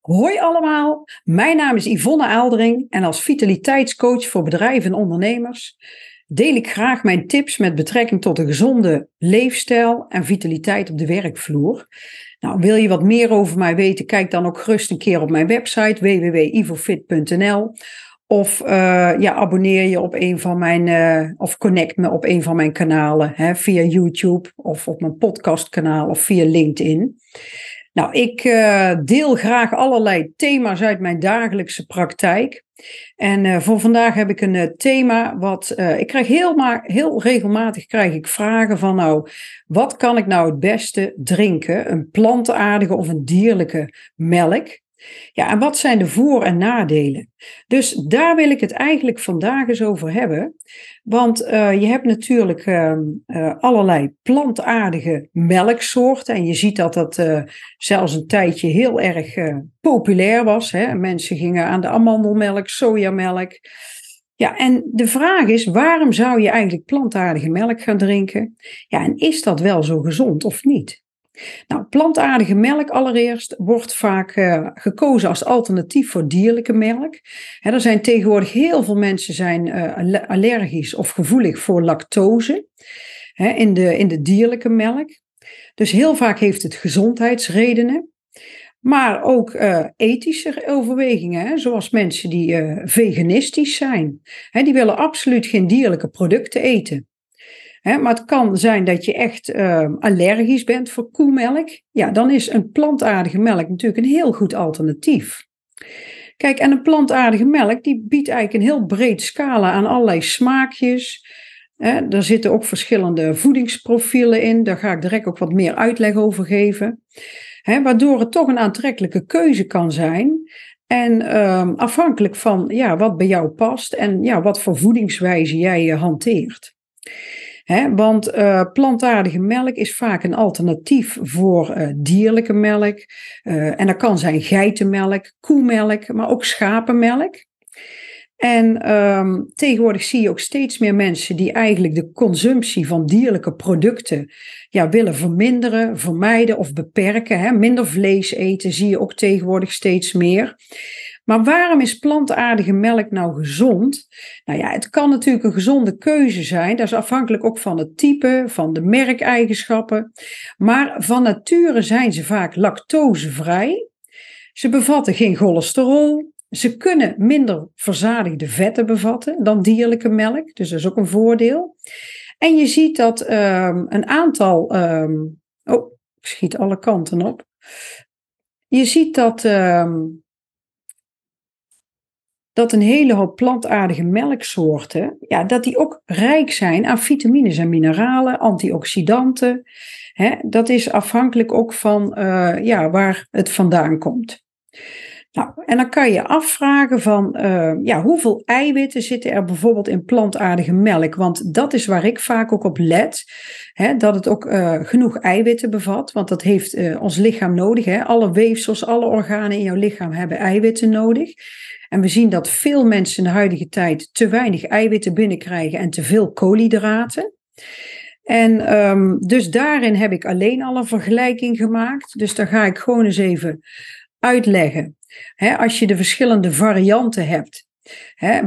Hoi allemaal, mijn naam is Yvonne Aaldering en als vitaliteitscoach voor bedrijven en ondernemers deel ik graag mijn tips met betrekking tot een gezonde leefstijl en vitaliteit op de werkvloer. Nou, wil je wat meer over mij weten, kijk dan ook gerust een keer op mijn website www.ivofit.nl of uh, ja, abonneer je op een van mijn, uh, of connect me op een van mijn kanalen, hè, via YouTube of op mijn podcastkanaal of via LinkedIn. Nou, ik uh, deel graag allerlei thema's uit mijn dagelijkse praktijk. En uh, voor vandaag heb ik een uh, thema wat ik krijg heel, maar, heel regelmatig krijg ik vragen van nou, wat kan ik nou het beste drinken? Een plantaardige of een dierlijke melk? Ja, en wat zijn de voor- en nadelen? Dus daar wil ik het eigenlijk vandaag eens over hebben. Want uh, je hebt natuurlijk uh, uh, allerlei plantaardige melksoorten. En je ziet dat dat zelfs een tijdje heel erg populair was. Hè? Mensen gingen aan de amandelmelk, sojamelk. Ja, en de vraag is, waarom zou je eigenlijk plantaardige melk gaan drinken? Ja, en is dat wel zo gezond of niet? Nou, plantaardige melk allereerst wordt vaak uh, gekozen als alternatief voor dierlijke melk. Er zijn tegenwoordig heel veel mensen zijn uh, allergisch of gevoelig voor lactose in, de, in de dierlijke melk. Dus heel vaak heeft het gezondheidsredenen. Maar ook uh, ethische overwegingen, hè, zoals mensen die veganistisch zijn. Die willen absoluut geen dierlijke producten eten maar het kan zijn dat je echt uh, allergisch bent voor koemelk. Ja, dan is een plantaardige melk natuurlijk een heel goed alternatief. Kijk, en een plantaardige melk die biedt eigenlijk een heel breed scala aan allerlei smaakjes. He, er zitten ook verschillende voedingsprofielen in. Daar ga ik direct ook wat meer uitleg over geven. Waardoor het toch een aantrekkelijke keuze kan zijn. En um, afhankelijk van ja, wat bij jou past en ja, wat voor voedingswijze jij uh, hanteert want uh, plantaardige melk is vaak een alternatief voor uh, dierlijke melk. Uh, en dat kan zijn geitenmelk, koemelk, maar ook schapenmelk. En um, tegenwoordig zie je ook steeds meer mensen die eigenlijk de consumptie van dierlijke producten ja, willen verminderen, vermijden of beperken. Hè. Minder vlees eten zie je ook tegenwoordig steeds meer. Maar waarom is plantaardige melk nou gezond? Nou ja, het kan natuurlijk een gezonde keuze zijn. Dat is afhankelijk ook van het type, van de merkeigenschappen. Maar van nature zijn ze vaak lactosevrij. Ze bevatten geen cholesterol. Ze kunnen minder verzadigde vetten bevatten dan dierlijke melk. Dus dat is ook een voordeel. En je ziet dat um, een aantal. Um, oh, ik schiet alle kanten op. Je ziet dat um, dat een hele hoop plantaardige melksoorten, ja, dat die ook rijk zijn aan vitamines en mineralen, antioxidanten. Hè, dat is afhankelijk ook van uh, ja, waar het vandaan komt. Nou, en dan kan je afvragen van uh, ja, hoeveel eiwitten zitten er bijvoorbeeld in plantaardige melk? Want dat is waar ik vaak ook op let. Hè, dat het ook uh, genoeg eiwitten bevat. Want dat heeft uh, ons lichaam nodig. Hè. Alle weefsels, alle organen in jouw lichaam hebben eiwitten nodig. En we zien dat veel mensen in de huidige tijd te weinig eiwitten binnenkrijgen en te veel koolhydraten. En um, dus daarin heb ik alleen al een vergelijking gemaakt. Dus daar ga ik gewoon eens even uitleggen. als je de verschillende varianten hebt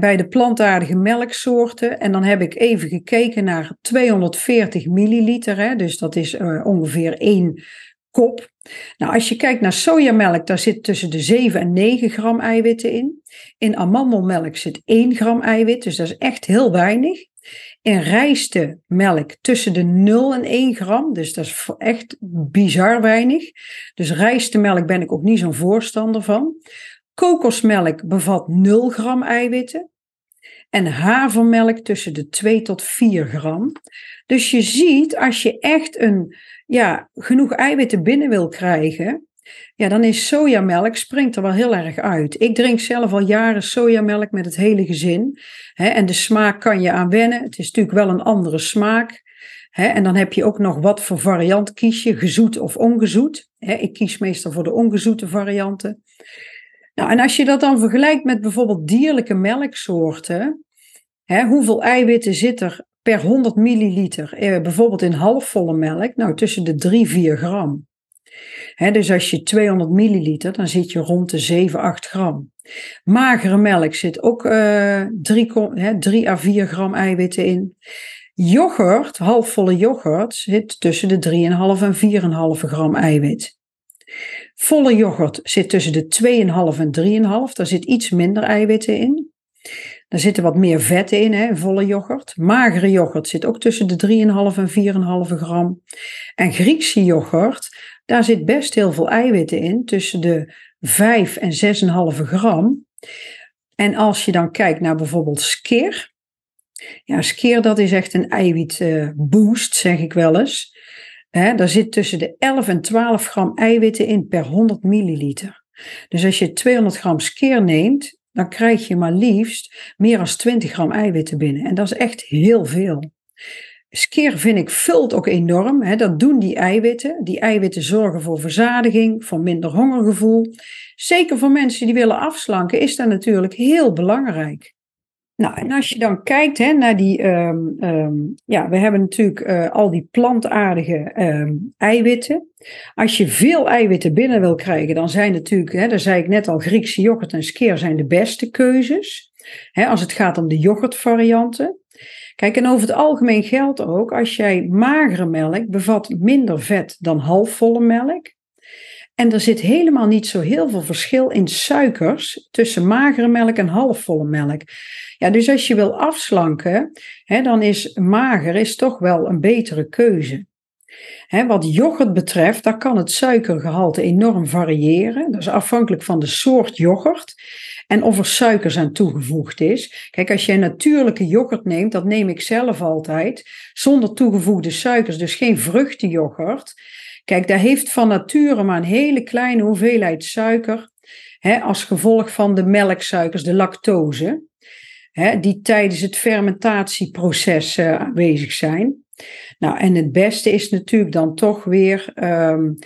bij de plantaardige melksoorten, en dan heb ik even gekeken naar 240 milliliter, dus dat is uh, ongeveer één kop. Nou, als je kijkt naar sojamelk, daar zit tussen de 7 en 9 gram eiwitten in. In amandelmelk zit 1 gram eiwit, dus dat is echt heel weinig. In rijstemelk tussen de 0 en 1 gram, dus dat is echt bizar weinig. Dus rijstemelk ben ik ook niet zo'n voorstander van. Kokosmelk bevat 0 gram eiwitten. En havermelk tussen de 2 tot 4 gram. Dus je ziet, als je echt een ja, genoeg eiwitten binnen wil krijgen, ja, dan is sojamelk springt er wel heel erg uit. Ik drink zelf al jaren sojamelk met het hele gezin. Hè, en de smaak kan je aan wennen. Het is natuurlijk wel een andere smaak. Hè, en dan heb je ook nog wat voor variant kies je, gezoet of ongezoet. Hè, ik kies meestal voor de ongezoete varianten. Nou, en als je dat dan vergelijkt met bijvoorbeeld dierlijke melksoorten, hè, hoeveel eiwitten zit er per 100 milliliter, eh, bijvoorbeeld in halfvolle melk, nou tussen de 3, 4 gram. Dus als je 200 milliliter, dan zit je rond de 7, 8 gram. Magere melk zit ook uh, 3, hè, 3 à 4 gram eiwitten in. Yoghurt, halfvolle yoghurt, zit tussen de 3,5 en 4,5 gram eiwit. Volle yoghurt zit tussen de 2,5 en 3,5. Daar zit iets minder eiwitten in. Daar zitten wat meer vetten in, hè, volle yoghurt. Magere yoghurt zit ook tussen de 3,5 en 4,5 gram. En Griekse yoghurt, daar zit best heel veel eiwitten in, tussen de 5 en 6,5 gram. En als je dan kijkt naar bijvoorbeeld skyr. Ja, skyr dat is echt een eiwitboost, zeg ik wel eens. He, daar zit tussen de 11 en 12 gram eiwitten in per 100 milliliter. Dus als je 200 gram skeer neemt, dan krijg je maar liefst meer dan 20 gram eiwitten binnen. En dat is echt heel veel. Skeer vind ik vult ook enorm. Hè. Dat doen die eiwitten. Die eiwitten zorgen voor verzadiging, voor minder hongergevoel. Zeker voor mensen die willen afslanken is dat natuurlijk heel belangrijk. Nou, en als je dan kijkt hè, naar die, um, um, ja, we hebben natuurlijk uh, al die plantaardige um, eiwitten. Als je veel eiwitten binnen wil krijgen, dan zijn natuurlijk, hè, daar zei ik net al, Griekse yoghurt en skeer zijn de beste keuzes. Hè, als het gaat om de yoghurtvarianten. Kijk, en over het algemeen geldt ook, als jij magere melk bevat minder vet dan halfvolle melk. En er zit helemaal niet zo heel veel verschil in suikers tussen magere melk en halfvolle melk. Ja, dus als je wil afslanken, hè, dan is mager is toch wel een betere keuze. Wat yoghurt betreft, daar kan het suikergehalte enorm variëren. Dat is afhankelijk van de soort yoghurt en of er suikers aan toegevoegd is. Kijk, als je natuurlijke yoghurt neemt, dat neem ik zelf altijd, zonder toegevoegde suikers, dus geen vruchtenyoghurt. Kijk, daar heeft van nature maar een hele kleine hoeveelheid suiker, als gevolg van de melksuikers, de lactose die tijdens het fermentatieproces uh, aanwezig zijn. Nou, en het beste is natuurlijk dan toch weer um,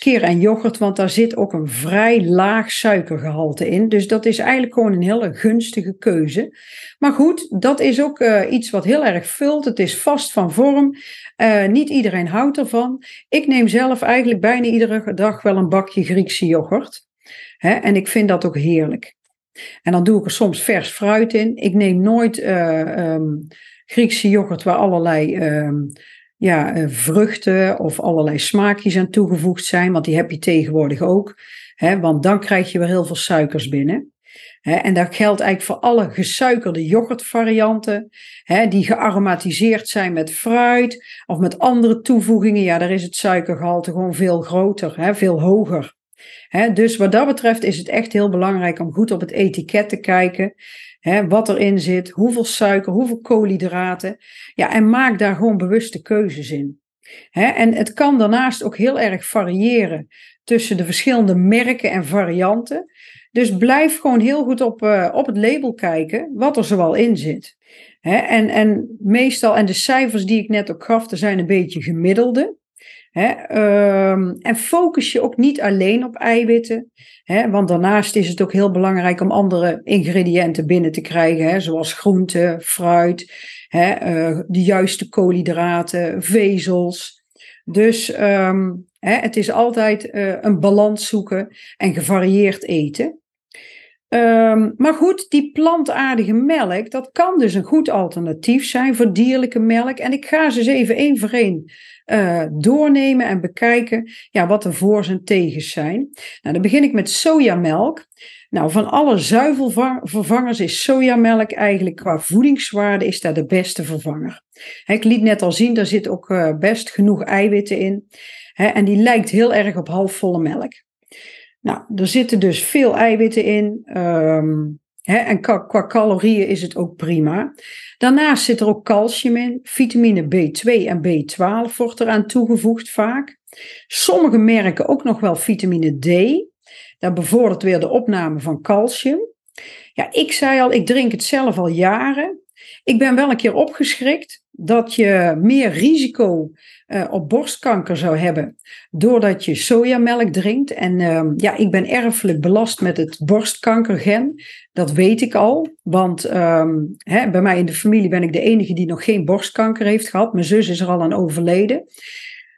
en yoghurt, want daar zit ook een vrij laag suikergehalte in. Dus dat is eigenlijk gewoon een hele gunstige keuze. Maar goed, dat is ook uh, iets wat heel erg vult. Het is vast van vorm. Uh, niet iedereen houdt ervan. Ik neem zelf eigenlijk bijna iedere dag wel een bakje Griekse yoghurt. Hè, en ik vind dat ook heerlijk. En dan doe ik er soms vers fruit in. Ik neem nooit uh, um, Griekse yoghurt waar allerlei um, ja, uh, vruchten of allerlei smaakjes aan toegevoegd zijn, want die heb je tegenwoordig ook. Hè, want dan krijg je weer heel veel suikers binnen. Hè, en dat geldt eigenlijk voor alle gesuikerde yoghurtvarianten, hè, die gearomatiseerd zijn met fruit of met andere toevoegingen. Ja, daar is het suikergehalte gewoon veel groter, hè, veel hoger dus wat dat betreft is het echt heel belangrijk om goed op het etiket te kijken. Wat erin zit, hoeveel suiker, hoeveel koolhydraten. Ja, en maak daar gewoon bewuste keuzes in. en het kan daarnaast ook heel erg variëren tussen de verschillende merken en varianten. Dus blijf gewoon heel goed op, uh, op het label kijken wat er zoal in zit. en, en meestal, en de cijfers die ik net ook gaf, zijn een beetje gemiddelde. Um, en focus je ook niet alleen op eiwitten. want daarnaast is het ook heel belangrijk om andere ingrediënten binnen te krijgen, zoals groenten, fruit, uh, de juiste koolhydraten, vezels. Dus um, het is altijd uh, een balans zoeken en gevarieerd eten. Um, maar goed, die plantaardige melk, dat kan dus een goed alternatief zijn voor dierlijke melk. En ik ga ze eens even één voor één uh, doornemen en bekijken ja, wat de voor's en tegens zijn. Nou, dan begin ik met sojamelk. Nou, van alle zuivelvervangers is sojamelk eigenlijk qua voedingswaarde is daar de beste vervanger. ik liet net al zien, daar zit ook uh, best genoeg eiwitten in. en die lijkt heel erg op halfvolle melk. Nou, er zitten dus veel eiwitten in. Um, hè, en qua, calorieën is het ook prima. Daarnaast zit er ook calcium in. Vitamine B2 en B12 wordt eraan toegevoegd vaak. Sommige merken ook nog wel vitamine D. Dat bevordert weer de opname van calcium. Ja, ik zei al, ik drink het zelf al jaren. Ik ben wel een keer opgeschrikt dat je meer risico uh, op borstkanker zou hebben doordat je sojamelk drinkt. En uh, ja, ik ben erfelijk belast met het borstkankergen. Dat weet ik al, want um, hè, bij mij in de familie ben ik de enige die nog geen borstkanker heeft gehad. Mijn zus is er al aan overleden.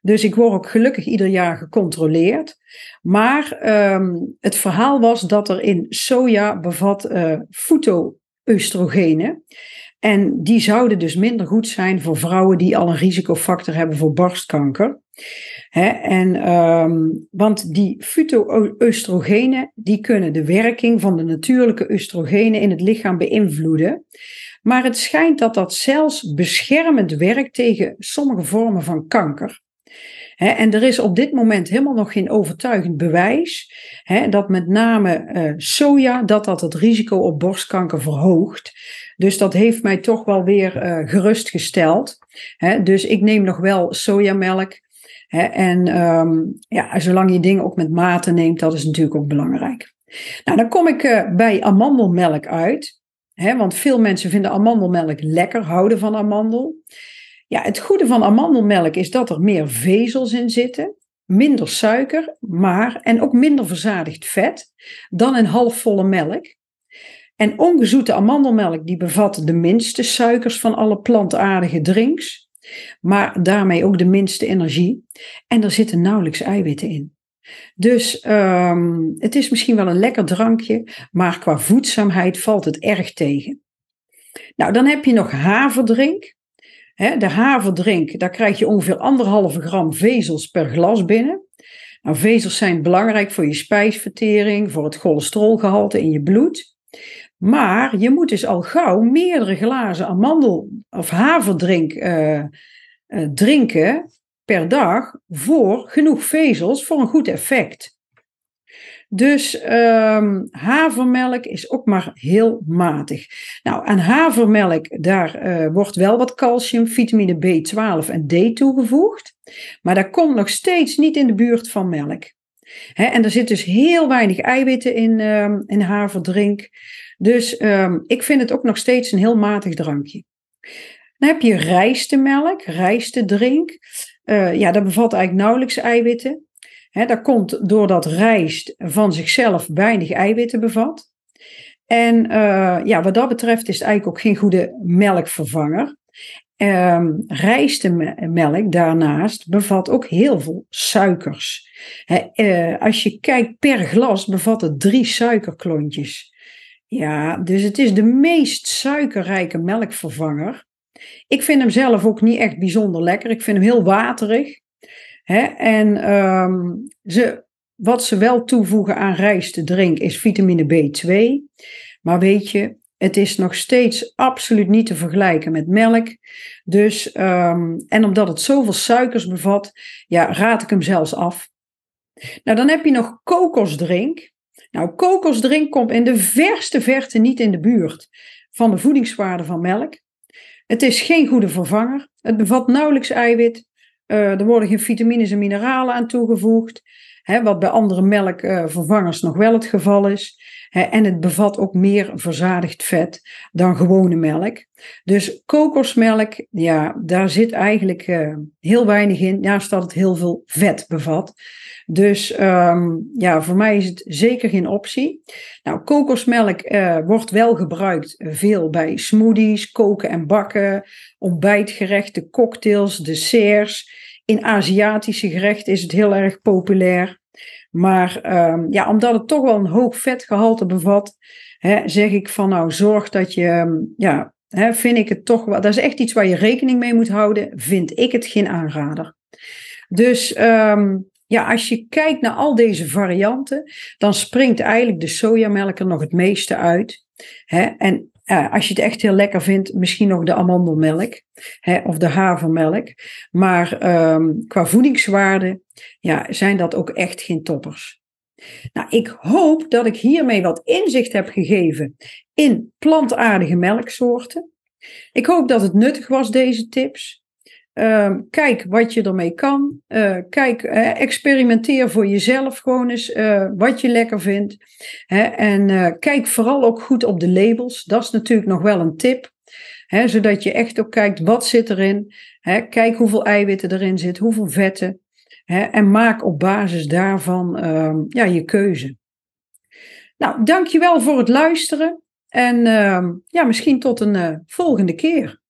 Dus ik word ook gelukkig ieder jaar gecontroleerd. Maar ehm, het verhaal was dat er in soja bevat uh, En die zouden dus minder goed zijn voor vrouwen die al een risicofactor hebben voor borstkanker. en, um, want die fytoöstrogenen die kunnen de werking van de natuurlijke oestrogenen in het lichaam beïnvloeden. Maar het schijnt dat dat zelfs beschermend werkt tegen sommige vormen van kanker. en er is op dit moment helemaal nog geen overtuigend bewijs dat met name uh, soja dat dat het risico op borstkanker verhoogt. Dus dat heeft mij toch wel weer uh, gerustgesteld. dus ik neem nog wel sojamelk. en um, ja, zolang je dingen ook met mate neemt, dat is natuurlijk ook belangrijk. Nou, dan kom ik uh, bij amandelmelk uit want veel mensen vinden amandelmelk lekker, houden van amandel. Ja, het goede van amandelmelk is dat er meer vezels in zitten, minder suiker, maar en ook minder verzadigd vet dan in halfvolle melk. En ongezoete amandelmelk die bevat de minste suikers van alle plantaardige drinks, maar daarmee ook de minste energie. En er zitten nauwelijks eiwitten in. Dus um, het is misschien wel een lekker drankje, maar qua voedzaamheid valt het erg tegen. Nou, dan heb je nog haverdrink. de haverdrink, daar krijg je ongeveer anderhalve gram vezels per glas binnen. Nou, vezels zijn belangrijk voor je spijsvertering, voor het cholesterolgehalte in je bloed. Maar je moet dus al gauw meerdere glazen amandel- of haverdrink uh, uh, drinken per dag voor genoeg vezels voor een goed effect. Dus um, havermelk is ook maar heel matig. Nou, aan havermelk, daar uh, wordt wel wat calcium, vitamine B12 en D toegevoegd. Maar dat komt nog steeds niet in de buurt van melk. en er zit dus heel weinig eiwitten in, um, in haverdrink. Dus um, ik vind het ook nog steeds een heel matig drankje. Dan heb je rijstemelk, rijstedrink. Uh, ja, dat bevat eigenlijk nauwelijks eiwitten. He, dat komt doordat rijst van zichzelf weinig eiwitten bevat. En uh, ja, wat dat betreft is het eigenlijk ook geen goede melkvervanger. Um, rijstemelk daarnaast bevat ook heel veel suikers. uh, als je kijkt per glas bevat het drie suikerklontjes. Ja, dus het is de meest suikerrijke melkvervanger. Ik vind hem zelf ook niet echt bijzonder lekker. Ik vind hem heel waterig. Hè? En um, ze, wat ze wel toevoegen aan rijst te drink is vitamine B2. Maar weet je, het is nog steeds absoluut niet te vergelijken met melk. Dus, um, en omdat het zoveel suikers bevat, ja, raad ik hem zelfs af. Nou, dan heb je nog kokosdrink. Nou, kokosdrink komt in de verste verte niet in de buurt van de voedingswaarde van melk. Het is geen goede vervanger. Het bevat nauwelijks eiwit. Uh, er worden geen vitamines en mineralen aan toegevoegd. Hè, wat bij andere melkvervangers nog wel het geval is. En het bevat ook meer verzadigd vet dan gewone melk. Dus kokosmelk, ja, daar zit eigenlijk uh, heel weinig in. Naast dat het heel veel vet bevat. Dus um, ja, voor mij is het zeker geen optie. Nou, kokosmelk uh, wordt wel gebruikt veel bij smoothies, koken en bakken, ontbijtgerechten, cocktails, desserts. In Aziatische gerechten is het heel erg populair. Maar um, ja, omdat het toch wel een hoog vetgehalte bevat, hè, zeg ik van nou zorg dat je, um, ja, hè, vind ik het toch wel, dat is echt iets waar je rekening mee moet houden, vind ik het geen aanrader. Dus um, ja, als je kijkt naar al deze varianten, dan springt eigenlijk de sojamelk er nog het meeste uit. Hè? En als je het echt heel lekker vindt, misschien nog de amandelmelk hè, of de havermelk. Maar um, qua voedingswaarde ja, zijn dat ook echt geen toppers. Nou, ik hoop dat ik hiermee wat inzicht heb gegeven in plantaardige melksoorten. Ik hoop dat het nuttig was, deze tips. Uh, kijk wat je ermee kan. Uh, kijk, experimenteer voor jezelf gewoon eens eh, wat je lekker vindt. Hè? En kijk vooral ook goed op de labels. Dat is natuurlijk nog wel een tip. Hè? Zodat je echt ook kijkt wat zit erin. Hè? Kijk hoeveel eiwitten erin zit, hoeveel vetten. Hè? En maak op basis daarvan ehm, ja, je keuze. Nou, dankjewel voor het luisteren. En ehm, ja, misschien tot een volgende keer.